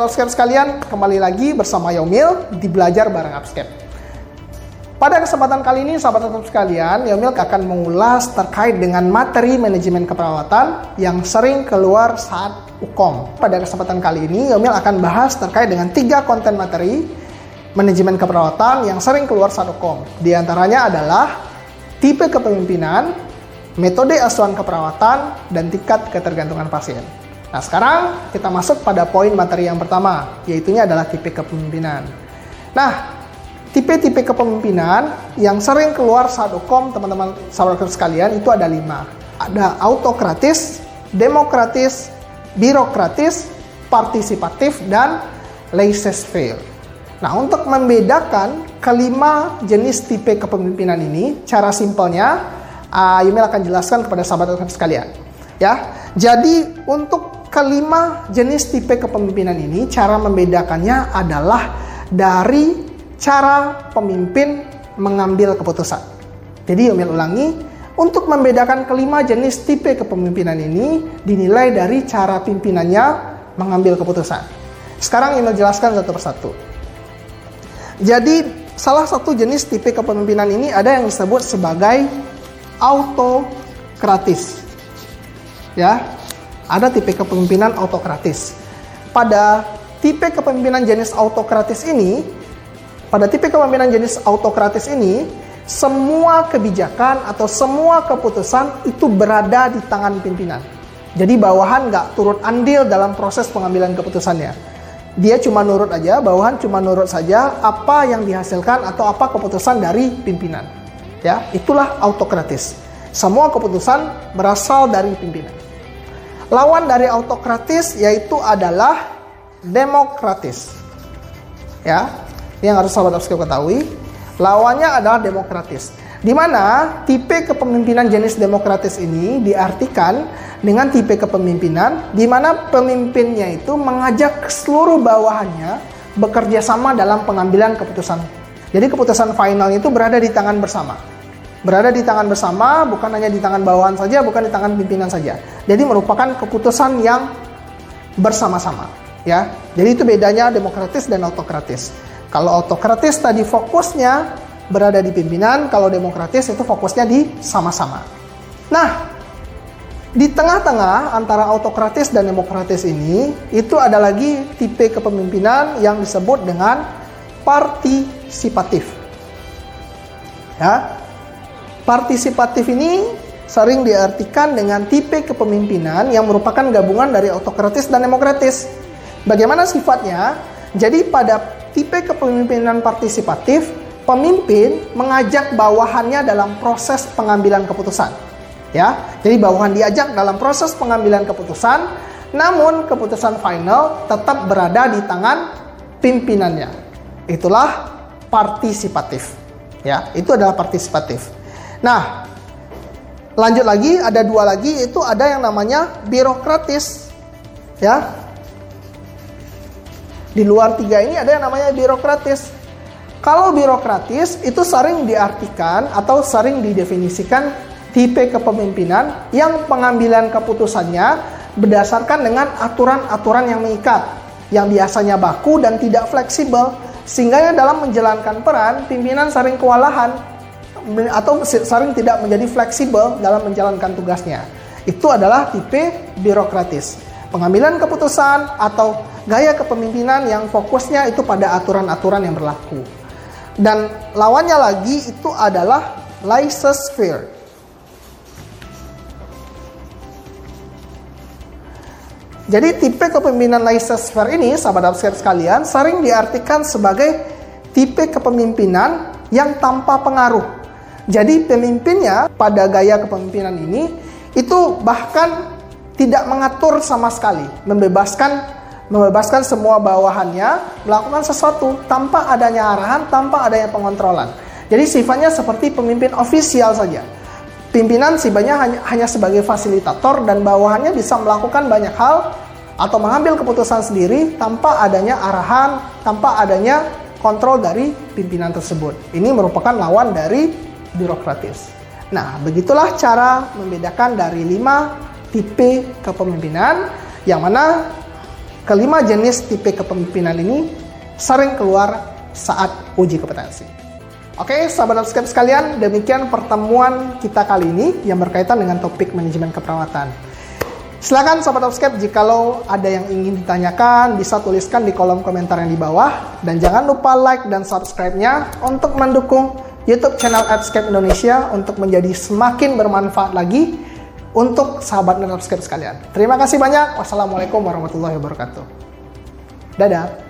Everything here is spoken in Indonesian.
sobat Upscape sekalian, kembali lagi bersama Yomil di Belajar Bareng Upscape. Pada kesempatan kali ini, sahabat Upscape sekalian, Yomil akan mengulas terkait dengan materi manajemen keperawatan yang sering keluar saat UKOM. Pada kesempatan kali ini, Yomil akan bahas terkait dengan tiga konten materi manajemen keperawatan yang sering keluar saat UKOM. Di antaranya adalah tipe kepemimpinan, metode asuhan keperawatan, dan tingkat ketergantungan pasien. Nah, sekarang kita masuk pada poin materi yang pertama, yaitu adalah tipe kepemimpinan. Nah, tipe-tipe kepemimpinan yang sering keluar saat hukum teman-teman sahabat sekalian itu ada lima. Ada autokratis, demokratis, birokratis, partisipatif, dan laissez-faire. Nah, untuk membedakan kelima jenis tipe kepemimpinan ini, cara simpelnya, uh, Yumil akan jelaskan kepada sahabat sekalian. Ya, jadi untuk kelima jenis tipe kepemimpinan ini cara membedakannya adalah dari cara pemimpin mengambil keputusan. Jadi Yomil ulangi, untuk membedakan kelima jenis tipe kepemimpinan ini dinilai dari cara pimpinannya mengambil keputusan. Sekarang Yomil jelaskan satu persatu. Jadi salah satu jenis tipe kepemimpinan ini ada yang disebut sebagai autokratis. Ya, ada tipe kepemimpinan autokratis. Pada tipe kepemimpinan jenis autokratis ini, pada tipe kepemimpinan jenis autokratis ini, semua kebijakan atau semua keputusan itu berada di tangan pimpinan. Jadi bawahan nggak turut andil dalam proses pengambilan keputusannya. Dia cuma nurut aja, bawahan cuma nurut saja apa yang dihasilkan atau apa keputusan dari pimpinan. Ya, itulah autokratis. Semua keputusan berasal dari pimpinan. Lawan dari autokratis yaitu adalah demokratis. Ya, yang harus sahabat Abskip ketahui, lawannya adalah demokratis. Di mana tipe kepemimpinan jenis demokratis ini diartikan dengan tipe kepemimpinan di mana pemimpinnya itu mengajak seluruh bawahannya bekerja sama dalam pengambilan keputusan. Jadi keputusan final itu berada di tangan bersama berada di tangan bersama, bukan hanya di tangan bawahan saja, bukan di tangan pimpinan saja. Jadi merupakan keputusan yang bersama-sama, ya. Jadi itu bedanya demokratis dan autokratis. Kalau autokratis tadi fokusnya berada di pimpinan, kalau demokratis itu fokusnya di sama-sama. Nah, di tengah-tengah antara autokratis dan demokratis ini, itu ada lagi tipe kepemimpinan yang disebut dengan partisipatif. Ya, Partisipatif ini sering diartikan dengan tipe kepemimpinan yang merupakan gabungan dari autokratis dan demokratis. Bagaimana sifatnya? Jadi pada tipe kepemimpinan partisipatif, pemimpin mengajak bawahannya dalam proses pengambilan keputusan. Ya, jadi bawahan diajak dalam proses pengambilan keputusan, namun keputusan final tetap berada di tangan pimpinannya. Itulah partisipatif. Ya, itu adalah partisipatif. Nah, lanjut lagi ada dua lagi itu ada yang namanya birokratis. Ya. Di luar tiga ini ada yang namanya birokratis. Kalau birokratis itu sering diartikan atau sering didefinisikan tipe kepemimpinan yang pengambilan keputusannya berdasarkan dengan aturan-aturan yang mengikat, yang biasanya baku dan tidak fleksibel, sehingga dalam menjalankan peran pimpinan sering kewalahan atau sering tidak menjadi fleksibel dalam menjalankan tugasnya. Itu adalah tipe birokratis. Pengambilan keputusan atau gaya kepemimpinan yang fokusnya itu pada aturan-aturan yang berlaku. Dan lawannya lagi itu adalah laissez-faire. Jadi tipe kepemimpinan laissez-faire ini, sahabat abskar sekalian, sering diartikan sebagai tipe kepemimpinan yang tanpa pengaruh jadi pemimpinnya pada gaya kepemimpinan ini itu bahkan tidak mengatur sama sekali, membebaskan membebaskan semua bawahannya melakukan sesuatu tanpa adanya arahan, tanpa adanya pengontrolan. Jadi sifatnya seperti pemimpin ofisial saja. Pimpinan sifatnya hanya, hanya sebagai fasilitator dan bawahannya bisa melakukan banyak hal atau mengambil keputusan sendiri tanpa adanya arahan, tanpa adanya kontrol dari pimpinan tersebut. Ini merupakan lawan dari birokratis. Nah, begitulah cara membedakan dari lima tipe kepemimpinan yang mana kelima jenis tipe kepemimpinan ini sering keluar saat uji kompetensi. Oke, sahabat subscribe sekalian, demikian pertemuan kita kali ini yang berkaitan dengan topik manajemen keperawatan. Silakan sahabat subscribe jikalau ada yang ingin ditanyakan bisa tuliskan di kolom komentar yang di bawah dan jangan lupa like dan subscribe-nya untuk mendukung YouTube channel Appscape Indonesia untuk menjadi semakin bermanfaat lagi untuk sahabat subscribe sekalian. Terima kasih banyak. Wassalamualaikum warahmatullahi wabarakatuh. Dadah.